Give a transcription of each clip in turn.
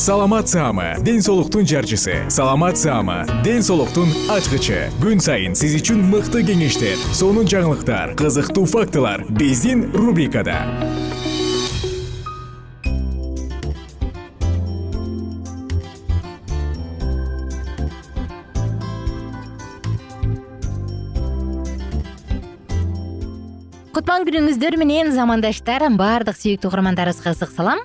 саламат саама ден соолуктун жарчысы. Саламат саама ден соолуктун ачкычы. Күн сайын сиз үчүн мыкты кеңештер сонун жаңылыктар кызыктуу фактылар биздин рубрикада. Кутман күнүңүздөр менен замандаштар баардык сүйүктүү угармандарыбызга ысык салам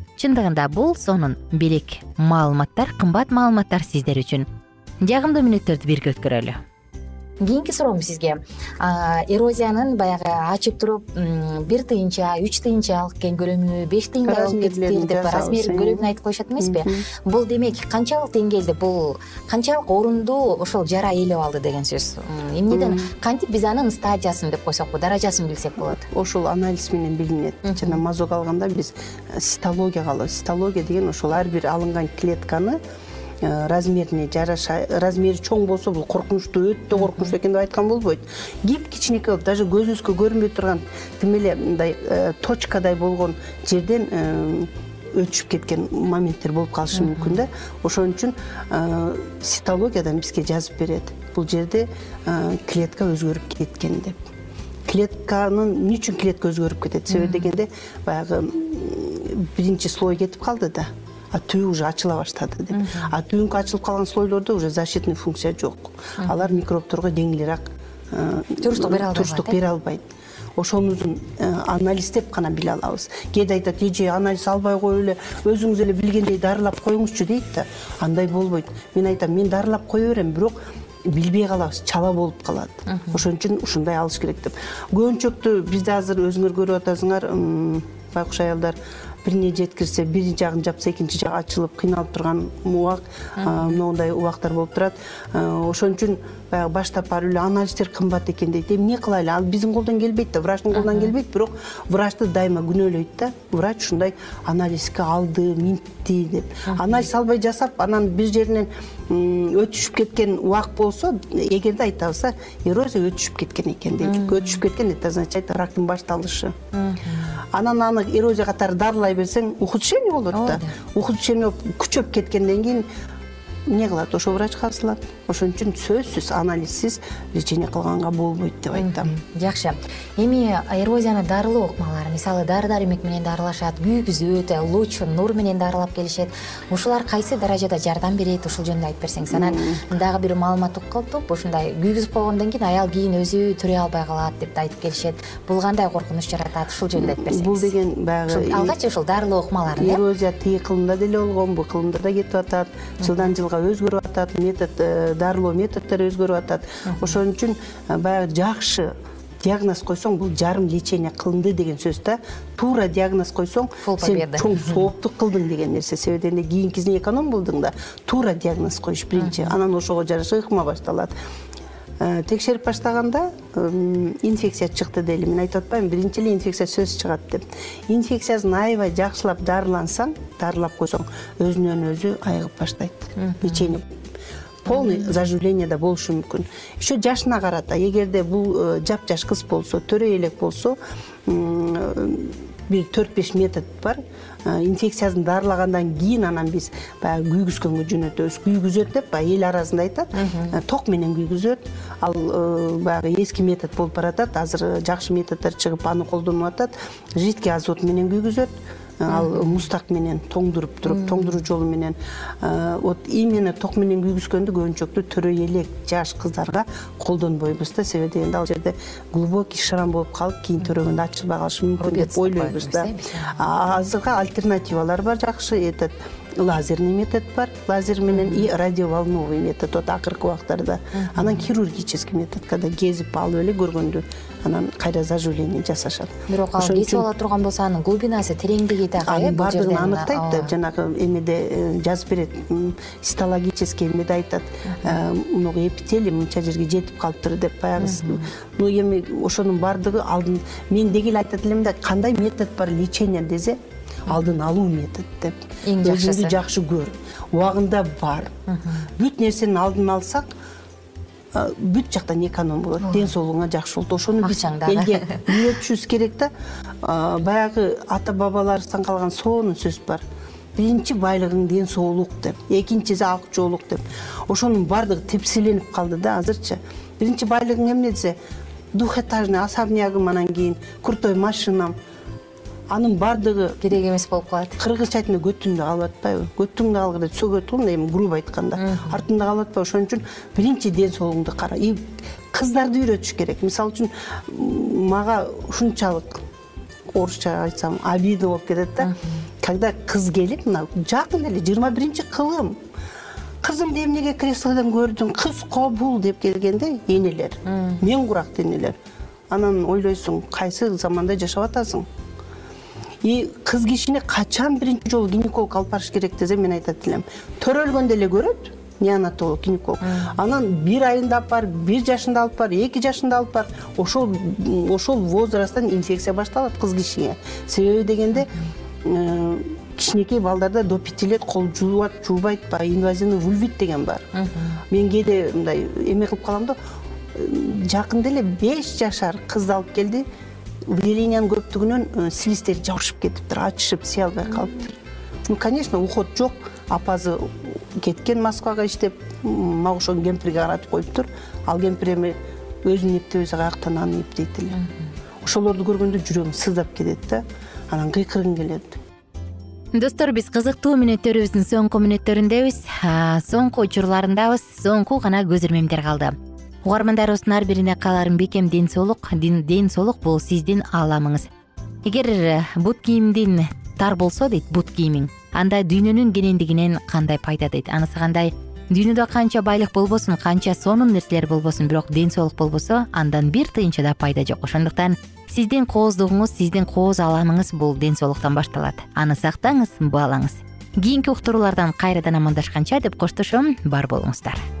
чындыгында бул сонун белек маалыматтар кымбат маалыматтар сиздер үчүн. Жагымдуу мүнөттөрдү бирге өткөрөлү кийинки суроом сизге. Эрозиянын баягы ачып туруп бир тыйынча үч тыйынча алып келген көлөмү беш тыйындай болуп кетиптир деп размери көлөмүн айтып коюшат эмеспи? Бул демек канчалык деңгээлде бул канчалык орундуу ошол жара ээлеп алды деген сөз. Эмнеден? Кантип биз анын стадиясын деп койсокпу даражасын билсек болот? Ошол анализ менен билинет. Жана мазок алганда биз цитологияга алабыз цитология деген ошол ар бир алынган клетканы Э, размерине жараша размери чоң болсо бул коркунучтуу өтө коркунучтуу экен деп айткан болбойт. Кип кичинекей болуп даже көзүбүзгө көрүнбөй турган тим эле мындай э, точкадай болгон жерден э, өтүшүп кеткен моменттер болуп калышы мүмкүн да. Ошон үчүн цитологиядан бизге жазып берет. Бул жерде клетка өзгөрүп кеткен деп. Клетканын эмне үчүн клетка өзгөрүп кетет? Себеби дегенде баягы биринчи слой кетип калды да түбү уже ачыла баштады деп. А түбүнкү ачылып калган слойлордо уже защитный функция жок. Алар микробторго жеңилирээк э, туруштук бере албайт туруштук бере албайт. Ошонусун э, анализдеп гана биле алабыз. Кээде айтат эже анализ албай коюп эле өзүңүз эле билгендей дарылап коюңузчу дейт да. Андай болбойт. Мен айтам мен дарылап кое берем бирок билбей калабыз чала болуп калат ошон үчүн ушундай алыш керек деп. Көбүнчөктү бизде азыр өзүңөр көрүп атасыңар байкуш аялдар бирине жеткирсе бир жагын жапса экинчи жагы ачылып кыйналып турган убак мондай убактар болуп турат. Ошон үчүн баягы баштап барып эле анализдер кымбат экен дейт. Эмне кылайлы? Ал биздин колдон келбейт да врачтын колунан келбейт бирок врачты дайыма күнөөлөйт да. Врач ушундай анализге алды минтти деп. Анализ албай жасап анан бир жеринен өтүшүп кеткен убак болсо эгерде айтабыз да эрозия өтүшүп кеткен экен дейт. Өтүшүп кеткен это означает рактын башталышы. Анан аны эрозия катары дарылай берсең ухудшение болот да. ухудшение болуп күчөп кеткенден кийин эмне кылат? Ошо врачка асылат. Ошон үчүн сөзсүз анализсиз лечение кылганга болбойт деп айтам жакшы. Эми эрозияны дарылоо ыкмалары мисалы дары дармек менен дарылашат күйгүзөт луч нур менен дарылап келишет. Ушулар кайсы даражада жардам берет? Ушул жөнүндө айтып берсеңиз анан дагы бир маалымат угуп калыптык ушундай күйгүзүп койгондон кийин аял кийин өзү төрөй албай калат деп да айтып келишет. Бул кандай коркунуч жаратат? Ушул жөнүндө айтып берсеңиз. Бул деген баягы алгачы ушул дарылоо ыкмаларын эрозия тиги кылымда деле болгон бул кылымда да кетип атат. Жылдан жылга өзгөрүп атат метод э, дарылоо методдору өзгөрүп атат. Ошон үчүн э, баягы жакшы диагноз койсоң бул жарым лечение кылынды деген сөз да. Туура диагноз койсоң сен чоң сооптук кылдың деген нерсе. Себеби дегенде кийинкисине эконом болдуң да туура диагноз коюш биринчи. Анан ошого жараша ыкма башталат текшерип баштаганда инфекция чыкты дейли. Мен айтып атпаймынбы биринчи эле инфекция сөз чыгат деп. Инфекциясын аябай жакшылап дарылансаң дарылап койсоң өзүнөн өзү айыгып баштайт лечение полный заживление да болушу мүмкүн. Еще жашына карата эгерде бул э, жапжаш кыз болсо төрөй элек болсо бир төрт беш метод бар. э, инфекциясын дарылагандан кийин анан биз баягы күйгүзгөнгө жөнөтөбүз. Күйгүзөт деп баягы эл арасында айтат. Э, ток менен күйгүзөт. Ал баягы эски метод болуп баратат. Азыр жакшы методдор чыгып аны колдонуп атат. Жидкий азот менен күйгүзөт ал муздак менен тоңдуруп туруп тоңдуруу жолу менен вот именно ток менен күйгүзгөндү көбүнчөктүү төрөй элек жаш кыздарга колдонбойбуз да. Себеби дегенде ал жерде глубокий шрам болуп калып кийин төрөгөндө ачылбай калышы мүмкүн деп ойлойбуз да. азыркы альтернативалар бар жакшы этот лазерный метод бар. Лазер менен и радиоволновый метод. Вот акыркы убактарда. Анан хирургический метод когда кезип алып эле көргөндү анан кайра заживление жасашат. Бирок ал кесип ала турган болсо анын глубинасы тереңдиги дагы э анын баардыгын аныктайт жанагы эмеде э, жазып берет гистологический эмеде айтат. Э, много эпителий мынча жерге жетип калыптыр деп баягы ну эми ошонун баардыгы алдын мен деги эле айтат элем да кандай метод бар лечение десе алдын алуу метод деп эң жакшысы өзүңдү жакшы көр. Убагында бар. Бүт нерсенин алдын алсак бүт жактан эконом болот? Ден соолугуңа жакшы болот. Ошону биз элге үйрөтүшүбүз керек да? Баягы ата бабаларыбыздан калган сонун сөз бар. Биринчи байлыгың ден соолук деп экинчиси ак жоолук деп. Ошонун баардыгы тепселенип калды да азырчы. Биринчи байлыгың эмне десе двухэтажный особнягым анан кийин крутой машинам анын баардыгы керек эмес болуп калат. кыргызча айтканда көтүңдө калып атпайбы. Көтүңдө калгыра сөгөт го мындай эми грубо айтканда. Артыңда калып атпайбы. Ошон үчүн биринчи ден соолугуңду кара. И кыздарды үйрөтүш керек. Мисалы үчүн мага ушунчалык орусча айтсам обидно болуп кетет да. Когда кыз келип мына жакын эле жыйырма биринчи кылым. Кызымды эмнеге креслодон көрдүң? Кыз кобул деп келгенде энелер мен курактуу энелер анан ойлойсуң кайсы заманда жашап атасың и кыз кишини качан биринчи жолу гинеколог алып барыш керек десе мен айтат элем төрөлгөндө эле көрөт неонатолог гинеколог. Анан бир айында алып бар бир жашында алып бар эки жашында алып бар ошол ошол возрасттан инфекция башталат кыз кишиге. Себеби дегенде э, кичинекей балдарда до пяти лет кол жуубат жуубайт баягы инвазивный вульвит деген бар. Мен кээде мындай эме кылып калам да э, жакында эле беш жашар кызды алып келди выделениянын көптүгүнөн э, слизтери жабышып кетиптир ачышып сыя албай калыптыр ну конечно уход жок. Апасы кеткен москвага иштеп мага окшогон кемпирге каратып коюптур ал кемпир эми өзүн эптебесе каяктан аны эптейт эле ошолорду көргөндө жүрөгүң сыздап кетет да анан кыйкыргың келет. Достор биз кызыктуу мүнөттөрүбүздүн соңку мүнөттөрүндөбүз соңку учурларындабыз. Соңку гана көз ирмемдер калды угармандарыбыздын ар бирине кааларым бекем ден соолук ден соолук бул сиздин ааламыңыз. Эгер э, бут кийимдин тар болсо дейт бут кийимиң анда дүйнөнүн кенендигинен кандай пайда дейт? Анысы кандай? Дүйнөдө канча байлык болбосун канча сонун нерселер болбосун бирок ден соолук болбосо андан бир тыйынча да пайда жок. Ошондуктан сиздин кооздугуңуз сиздин кооз ааламыңыз бул ден соолуктан башталат. Аны сактаңыз баалаңыз. Кийинки уктуруулардан кайрадан амандашканча деп коштошом бар болуңуздар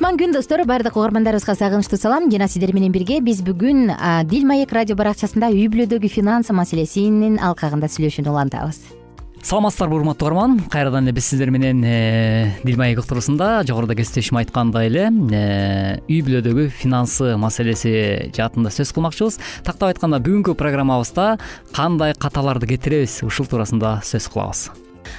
кутман күн достор. Баардык угармандарыбызга сагынычтуу салам. Жана сиздер менен бирге биз бүгүн дил маек радио баракчасында үй бүлөдөгү финансы маселесинин алкагында сүйлөшүүнү улантабыз. Саламатсыздарбы урматтуу угарман. Кайрадан эле биз сиздер менен э, дил маек уктуруусунда жогоруда кесиптешим айткандай эле э, үй бүлөдөгү финансы маселеси жаатында сөз кылмакчыбыз. Тактап айтканда бүгүнкү программабызда кандай каталарды кетиребиз? Ушул туурасында сөз кылабыз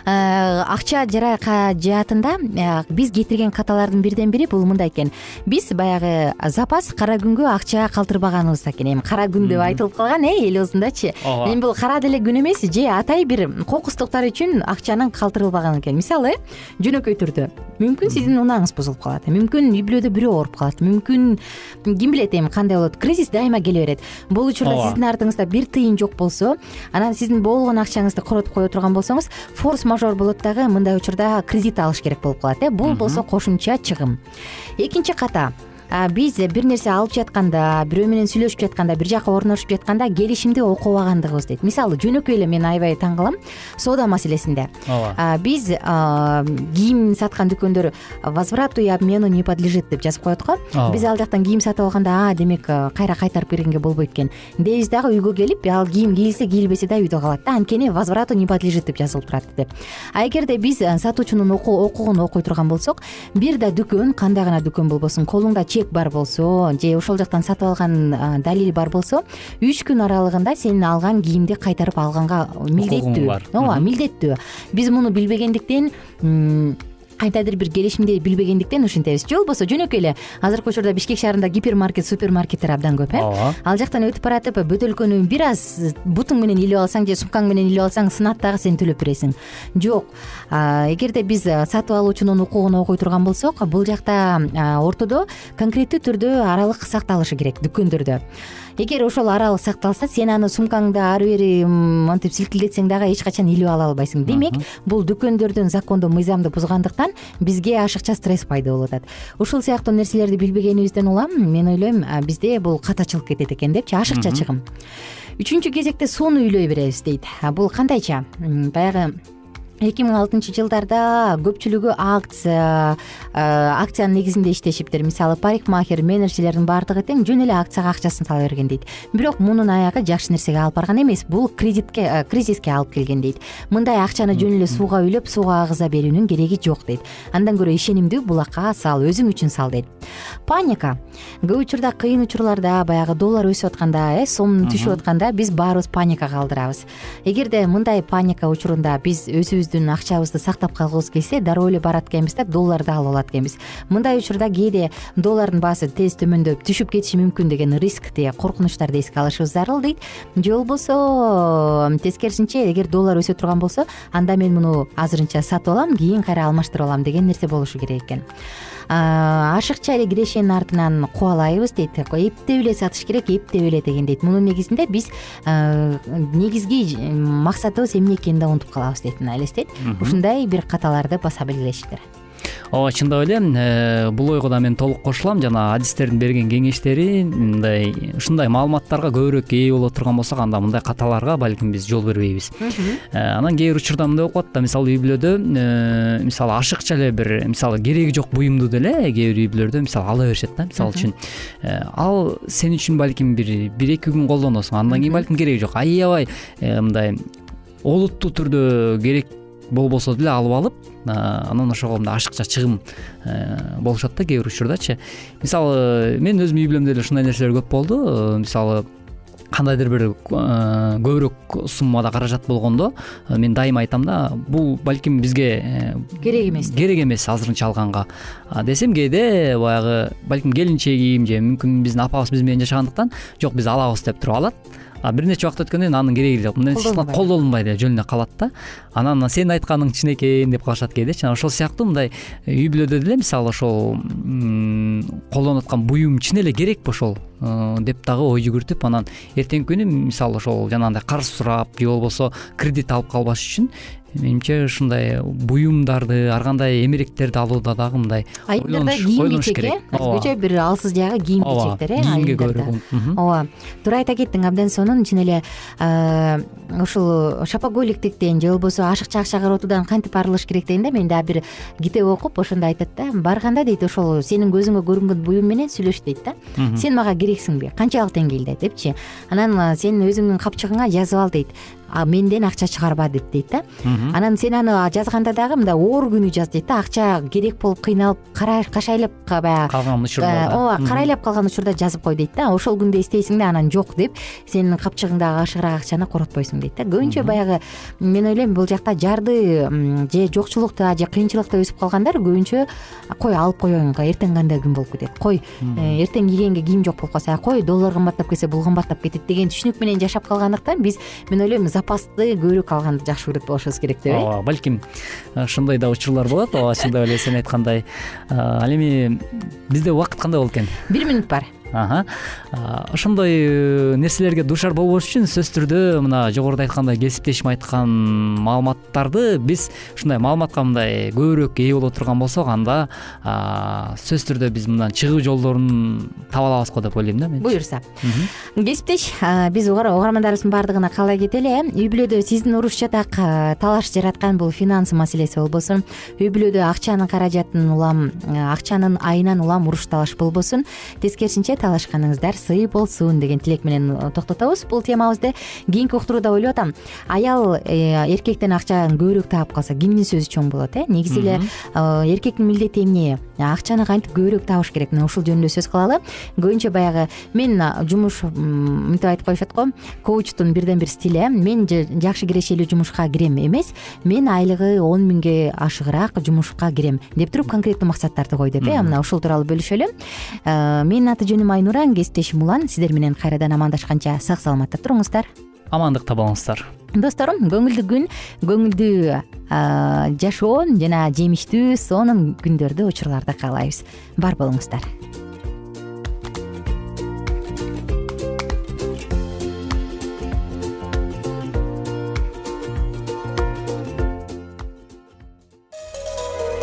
акча жарай жаатында э, биз кетирген каталардын бирден бири бул мындай экен. Биз баягы запас кара күнгө акча калтырбаганыбыз экен. Эми кара күн деп айтылып калган э эл оозундачы ооба. Эми бул кара деле күн эмес же атай бир кокустуктар үчүн акчанын калтырылбаганы экен. Мисалы жөнөкөй түрдө. Мүмкүн сиздин унааңыз бузулуп калат мүмкүн үй бүлөдө бирөө ооруп калат. Мүмкүн ким билет эми кандай болот? Кризис дайыма келе берет. Бул учурда сиздин артыңызда бир тыйын жок болсо анан сиздин болгон акчаңызды коротуп кое турган болсоңуз форс мажор болот дагы мындай учурда кредит алыш керек болуп калат э. Бул болсо кошумча чыгым. Экинчи ката биз бир нерсе алып жатканда бирөө менен сүйлөшүп жатканда бир жака орношуп жатканда келишимди окубагандыгыбыз дейт. Мисалы жөнөкөй эле мен аябай таң калам соода маселесинде. Ооба. Биз кийим саткан дүкөндөр возврату и обмену не подлежит деп жазып коет го. Биз ал жактан кийим сатып алганда а демек кайра кайтарып бергенге болбойт экен. Дейбиз дагы үйгө келип ал кийим кийилсе кийилбесе да үйдө калат да. Анткени возврату не подлежит деп жазылып турат деп. А эгерде биз сатуучунун окугун окуй турган болсок бир да дүкөн кандай гана дүкөн болбосун колуңда бар болсо же ошол жактан сатып алган далил бар болсо үч күн аралыгында сен алган кийимди кайтарып алганга милдеттүү. бар. Ооба милдеттүү. Биз муну билбегендиктен кандайдыр бир келишимди билбегендиктен ушинтебиз. Же болбосо жөнөкөй эле азыркы учурда бишкек шаарында гипермаркет супермаркеттер абдан көп э? Ооба. Ал жактан өтүп баратып бөтөлкөнү бир аз бутуң менен илип алсаң же сумкаң менен илип алсаң сынат дагы сен төлөп бересиң. Жок эгерде биз сатып алуучунун укугун окуй турган болсок бул жакта ортодо конкреттүү түрдө аралык сакталышы керек дүкөндөрдө. Эгер ошол аралык сакталса сен аны сумкаңды ары бери монтип силкилдетсең дагы эч качан илип ала албайсың. Демек бул дүкөндөрдүн законду мыйзамды бузгандыктан бизге ашыкча стресс пайда болуп атат ушул сыяктуу нерселерди билбегенибизден улам мен ойлойм бизде бул катачылык кетет экен депчи ашыкча чыгым. Үчүнчү кезекте сууну үйлөй беребиз дейт. Бул кандайча? Баягы эки миң алтынчы жылдарда көпчүлүгү акция акциянын негизинде иштешиптир мисалы парикмахер менеджерлердин баардыгы тең жөн эле акцияга акчасын сала берген дейт. Бирок мунун аягы жакшы нерсеге алып барган эмес бул кредитке кризиске алып келген дейт. Мындай акчаны жөн эле сууга үйлөп сууга агыза берүүнүн кереги жок дейт. Андан көрө ишенимдүү булакка сал өзүң үчүн сал дейт. Паника. Көп учурда кыйын учурларда баягы доллар өсүп атканда э сом түшүп атканда биз баарыбыз паникага калтырабыз эгерде мындай паника учурунда биз өзүбүздүн акчабызды сактап калгыбыз келсе дароо эле барат экенбиз да долларды алып алат экенбиз. Мындай учурда кээде доллардын баасы тез төмөндөп түшүп кетиши мүмкүн деген рискти коркунучтарды эске алышыбыз зарыл дейт. Же болбосо тескерисинче эгер доллар өсө турган болсо анда мен муну азырынча сатып алам кийин кайра алмаштырып алам деген нерсе болушу керек экен ашыкча эле кирешенин артынан кубалайбыз дейт. Эптеп эле сатыш керек эптеп эле деген дейт. Мунун негизинде биз негизги максатыбыз эмне экенин да унутуп калабыз дейт мына элестейт. Ушундай бир каталарды баса билгилештир ооба чындап эле э, бул ойго да мен толук кошулам жана адистердин берген кеңештери мындай ушундай маалыматтарга көбүрөөк ээ боло турган болсок анда мындай каталарга балким биз жол бербейбиз. Э, анан кээ бир учурда мындай болуп калат да мисалы үй бүлөдө э, мисалы ашыкча эле бир мисалы кереги жок буюмду деле кээ бир үй бүлөлөрдө мисалы ала беришет да мисалы үчүн. Ал сен үчүн балким бир бир эки күн колдоносуң андан кийин балким кереги жок. Аябай мындай олуттуу түрдө керек болбосо деле алып алып анан ошого мындай ашыкча чыгым э, болушат да кээ бир учурдачы. Мисалы мен өзүмдүн үй бүлөмдө деле ушундай нерселер көп болду. Э, мисалы кандайдыр бир э, көбүрөөк суммада каражат болгондо мен дайыма айтам да бул балким бизге керек эмес керек эмес азырынча алганга. Десем кээде баягы балким келинчегим же мүмкүн биздин апабыз биз менен жашагандыктан жок биз алабыз деп туруп алат а бир нече убакыт өткөндөн кийин анын кереги эле жок мындай нерсе колдонулбайт э жөн эле калат да. Анан сенин айтканың чын экен деп калышат кээдечи ошол сыяктуу мындай үй бүлөдө деле мисалы ошол колдонуп аткан буюм чын эле керекпи ошол деп дагы ой жүгүртүп анан эртеңки күнү мисалы ошол жанагындай карыз сурап же болбосо кредит алып калбаш үчүн менимче ушундай буюмдарды ар кандай эмеректерди алууда дагы мындай айымдарда кийим кечек э өзгөчө бир алсыз жагы кийим кечектер э кийимге көбүрөөк ооба. Туура айта кеттиң абдан сонун чын эле ушул шопоголиктиктен же болбосо ашыкча акча кароотуудан кантип арылыш керек деген да мен дагы бир китеп окуп ошондо айтат да барганда дейт ошол сенин көзүңө көрүнгөн буюм менен сүйлөш дейт да. Сен мага керексиңби? Канчалык деңгээлде депчи? Анан сен өзүңдүн капчыгыңа жазып ал дейт менден акча чыгарба деп дейт да. Анан сен аны жазганда дагы мындай оор күнү жаз дейт да. Акча керек болуп кыйналып кашайлап баягы калган учурда ооба карайлап калган учурда жазып кой дейт да. Ошол күндө эстейсиң да анан жок деп сенин капчыгыңдагы ашыгыраак акчаны коротпойсуң дейт да. Көбүнчө баягы мен ойлойм бул жакта жарды же жокчулукта же кыйынчылыкта өсүп калгандар көбүнчө кой алып коеюн эртең кандай күн болуп кетет? Кой э, эртең кийгенге кийим жок болуп калса кой доллар кымбаттап кетсе бул кымбаттап кетет деген түшүнүк менен жашап калгандыктан биз мен ойлойм запасты көбүрөөк алганды жакшы көрөт болушубуз керек деп э? Ооба балким ушундай да учурлар болот. Ооба чындап эле сен айткандай. Ал эми бизде убакыт кандай болот экен? Бир мүнөт бар ошондой э, нерселерге дуушар болбош үчүн сөзсүз түрдө мына жогоруда айткандай кесиптешим айткан маалыматтарды биз ушундай маалыматка мындай көбүрөөк ээ боло турган болсок анда сөзсүз түрдө биз мындан чыгуу жолдорун таба алабыз го деп ойлойм да мен. Буюрса. Кесиптеш биз угармандарыбыздын баардыгына каалай кетели э. Үй бүлөдө сиздин уруш жатак талаш жараткан бул финансы маселеси болбосун. Үй бүлөдө акчанын каражатын улам акчанын айынан улам уруш талаш болбосун. Тескерисинче талашканыңыздар сый болсун деген тилек менен э, токтотобуз бул темабызды кийинки уктурууда ойлоп атам. Аял э, эркектен акчаны көбүрөөк таап калса кимдин сөзү чоң болот э? Негизи эле э, эркектин милдети эмне? Акчаны кантип көбүрөөк табыш керек? Мына ушул жөнүндө сөз кылалы. Көбүнчө баягы мен жумуш мынтип айтып коюшат го коучтун бирден бир стили э мен жакшы кирешелүү жумушка кирем эмес. Мен айлыгы он миңге ашыгыраак жумушка кирем деп туруп конкреттүү максаттарды кой деп э мына ушул тууралуу бөлүшөлү. Менин аты жөнүм айнура кесиптешим улан сиздер менен кайрадан амандашканча сак саламатта туруңуздар. Амандыкта болуңуздар досторум көңүлдүү күн көңүлдүү жашоо жана жемиштүү сонун күндөрдү учурларды каалайбыз. Бар болуңуздар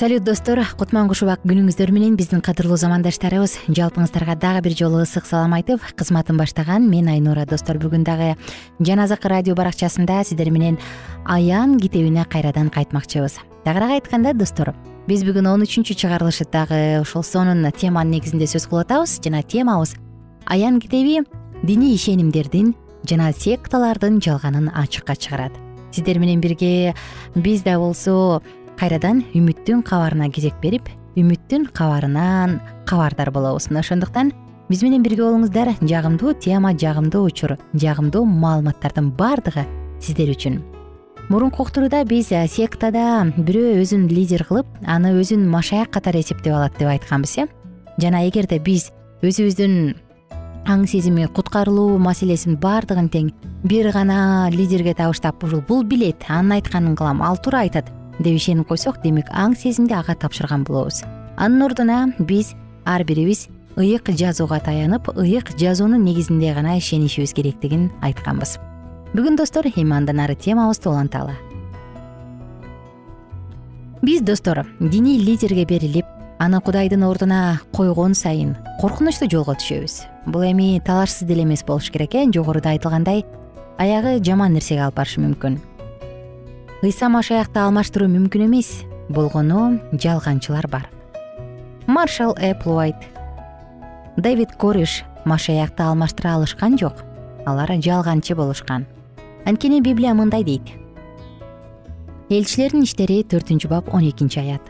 салют достор. Кутман куш убак күнүңүздөр менен биздин кадырлуу замандаштарыбыз. Жалпыңыздарга дагы бир жолу ысык салам айтып кызматын баштаган мен айнура достор. Бүгүн дагы жан азык радио баракчасында сиздер менен аян китебине кайрадан кайтмакчыбыз. Тагыраак айтканда достор биз бүгүн он үчүнчү чыгарылышты дагы ушул сонун теманын негизинде сөз кылып атабыз жана темабыз аян китеби диний ишенимдердин жана секталардын жалганын ачыкка чыгарат. Сиздер менен бирге биз да болсо кайрадан үмүттүн кабарына кезек берип үмүттүн кабарынан кабардар болобуз. Мына ошондуктан биз менен бирге болуңуздар. Жагымдуу тема жагымдуу учур жагымдуу маалыматтардын баардыгы сиздер үчүн. Мурунку уктурууда биз сектада бирөө өзүн лидер кылып аны өзүн машаяк катары эсептеп алат деп айтканбыз э. Жана эгерде биз өзүбүздүн аң сезими куткарылуу маселесин баардыгын тең бир гана лидерге табыштап ушул бул билет анын айтканын кылам ал туура айтат деп ишенип койсок демек аң сезимди ага тапшырган болобуз. Анын ордуна биз ар бирибиз ыйык жазууга таянып ыйык жазуунун негизинде гана ишенишибиз керектигин айтканбыз. Бүгүн достор эми андан ары темабызды уланталы биз достор диний лидерге берилип аны кудайдын ордуна койгон сайын коркунучтуу жолго түшөбүз. Бул эми талашсыз деле эмес болуш керек э жогоруда айтылгандай аягы жаман нерсеге алып барышы мүмкүн ыйса машаякты алмаштыруу мүмкүн эмес. Болгону жалганчылар бар. Маршал эплвайт давид кореш машаякты алмаштыра алышкан жок. Алар жалганчы болушкан. Анткени библия мындай дейт. Элчилердин иштери төртүнчү бап он экинчи аят.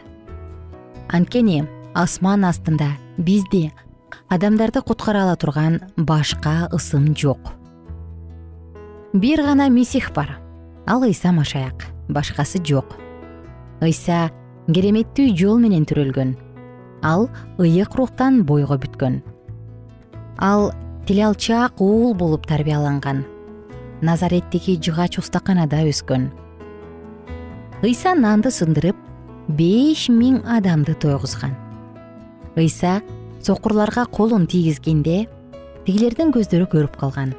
Анткени асман астында бизди адамдарды куткара ала турган башка ысым жок. Бир гана месих бар. Ал ыйса машаяк башкасы жок. Ыйса кереметтүү жол менен төрөлгөн ал ыйык рухтан бойго бүткөн. Ал тилалчаак уул болуп тарбияланган. Назареттеги жыгач устаканада өскөн. Ыйса нанды сындырып беш миң адамды тойгузган. Ыйса сокурларга колун тийгизгенде тигилердин көздөрү көрүп калган.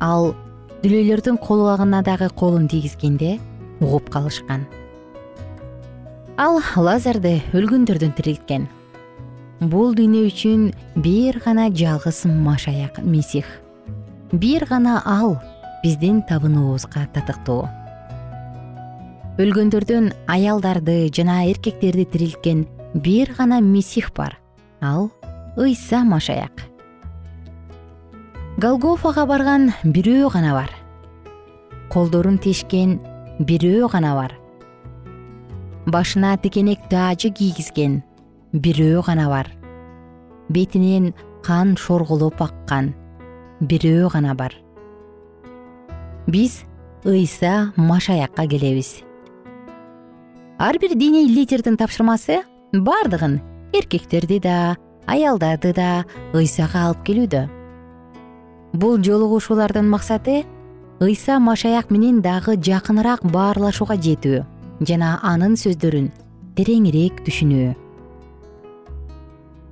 Ал дүлөйлөрдүн колубагына дагы колун тийгизгенде угуп калышкан. Ал лазарды өлгөндөрдөн тирилткен бул дүйнө үчүн бир гана жалгыз машаяк месих. Бир гана ал биздин табынуубузга татыктуу. Өлгөндөрдөн аялдарды жана эркектерди тирилткен бир гана месих бар. Ал ыйса машаяк. Голгофага барган бирөө гана бар. Колдорун тешкен бирөө гана бар. Башына текенек таажы кийгизген бирөө гана бар. Бетинен кан шоргулуп аккан бирөө гана бар. Биз ыйса машаякка келебиз. Ар бир диний лидердин тапшырмасы баардыгын эркектерди да аялдарды да ыйсага алып келүүдө. Бул жолугушуулардын максаты ыйса машаяк менен дагы жакыныраак баарлашууга жетүү жана анын сөздөрүн тереңирээк түшүнүү.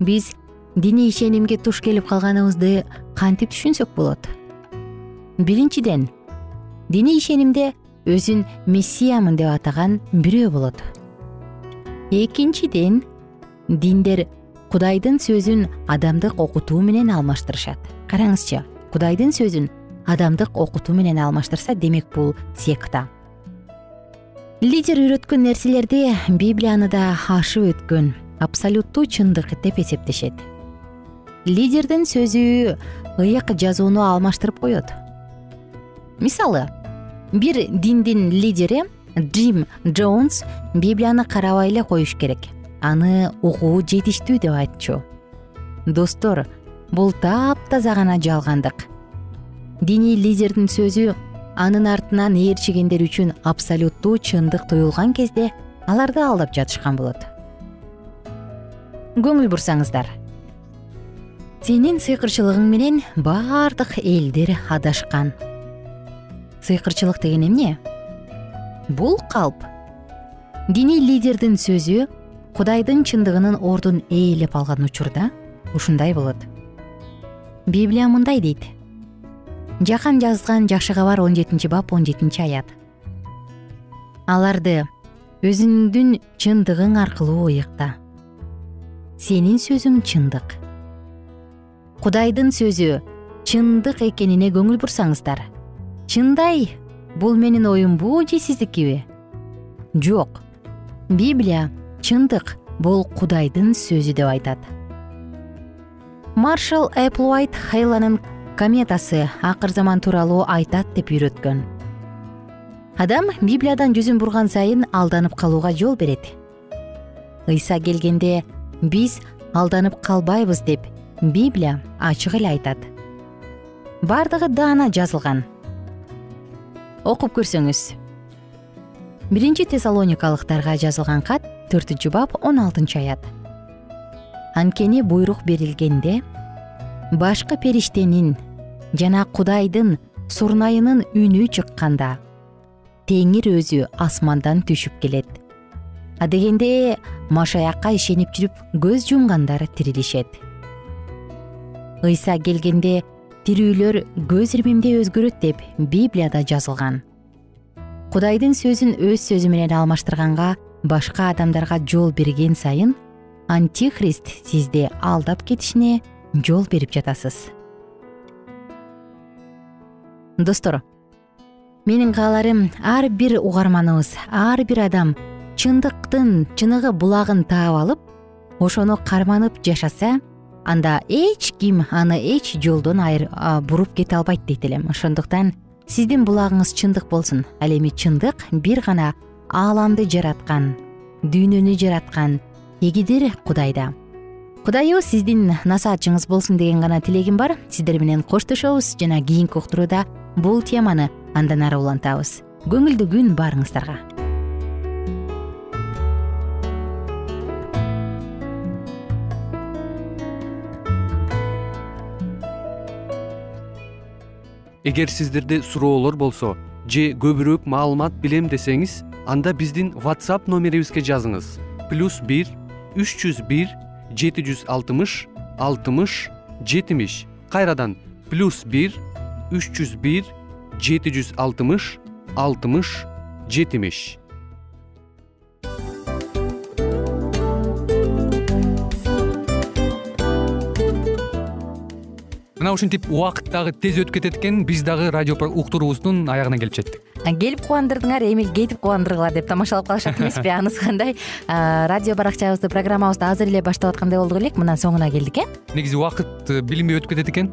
Биз диний ишенимге туш келип калганыбызды кантип түшүнсөк болот? Биринчиден диний ишенимде өзүн мессиямын деп атаган бирөө болот. Экинчиден диндер кудайдын сөзүн адамдык окутуу менен алмаштырышат. Караңызчы кудайдын сөзүн адамдык окутуу менен алмаштырса демек бул секта. Лидер үйрөткөн нерселерди библияны да ашып өткөн абсолюттуу чындык деп эсептешет. Лидердин сөзү ыйык жазууну алмаштырып коет. Мисалы бир диндин лидери джим джонс библияны карабай эле коюш керек. Аны угуу жетиштүү деп айтчу. Достор бул таптаза гана жалгандык диний лидердин сөзү анын артынан ээрчигендер үчүн абсолюттуу чындык туюлган кезде аларды алдап жатышкан болот. Көңүл бурсаңыздар. Сенин сыйкырчылыгың менен баардык элдер адашкан. Сыйкырчылык деген эмне? Бул калп. Диний лидердин сөзү кудайдын чындыгынын ордун ээлеп алган учурда ушундай болот. Библия мындай дейт жакан жазган жакшы кабар он жетинчи бап он жетинчи аят. Аларды өзүңдүн чындыгың аркылуу ыйыкта. Сенин сөзүң чындык. Кудайдын сөзү чындык экенине көңүл бурсаңыздар. Чындай бул менин оюмбу же сиздикиби жок. Библия чындык бул кудайдын сөзү деп айтат. Маршал эплвайт хейланын кометасы акыр заман тууралуу айтат деп үйрөткөн. Адам библиядан жүзүн бурган сайын алданып калууга жол берет. Ыйса келгенде биз алданып калбайбыз деп библия ачык эле айтат. Баардыгы даана жазылган. Окуп көрсөңүз. Биринчи тессалоникалыктарга жазылган кат төртүнчү бап он алтынчы аят. Анткени буйрук берилгенде башкы периштенин жана кудайдын сурнайынын үнү чыкканда теңир өзү асмандан түшүп келет. Адегенде машаякка ишенип жүрүп көз жумгандар тирилишет. Ыйса келгенде тирүүлөр көз ирмемдей өзгөрөт деп библияда жазылган. Кудайдын сөзүн өз сөзү менен алмаштырганга башка адамдарга жол берген сайын антихрист сизди алдап кетишине жол берип жатасыз достор менин кааларым ар бир угарманыбыз ар бир адам чындыктын чыныгы булагын таап алып ошону карманып жашаса анда эч ким аны эч жолдон буруп кете албайт дейт элем. Ошондуктан сиздин булагыңыз чындык болсун. Ал эми чындык бир гана ааламды жараткан дүйнөнү жараткан эгидир кудайда. Кудайыбыз сиздин насаатчыңыз болсун деген гана тилегим бар. Сиздер менен коштошобуз жана кийинки уктурууда бул теманы андан ары улантабыз. Көңүлдүү күн баарыңыздарга. Эгер сиздерде суроолор болсо же көбүрөөк маалымат билем десеңиз анда биздин whatsapp номерибизге жазыңыз. Плюс бир үч жүз бир жети жүз алтымыш алтымыш жетимиш. Кайрадан плюс бир үч жүз бир жети жүз алтымыш алтымыш жетимиш. Мына ушинтип убакыт дагы тез өтүп кетет экен биз дагы радио уктуруубуздун аягына келип жеттик келип кубандырдыңар эми кетип кубандыргыла деп тамашалап калышат эмеспи анысы кандай? Радио баракчабызды программабызды азыр эле баштап аткандай болдук элек мына соңуна келдик э? Негизи убакыт э, билинбей өтүп кетет экен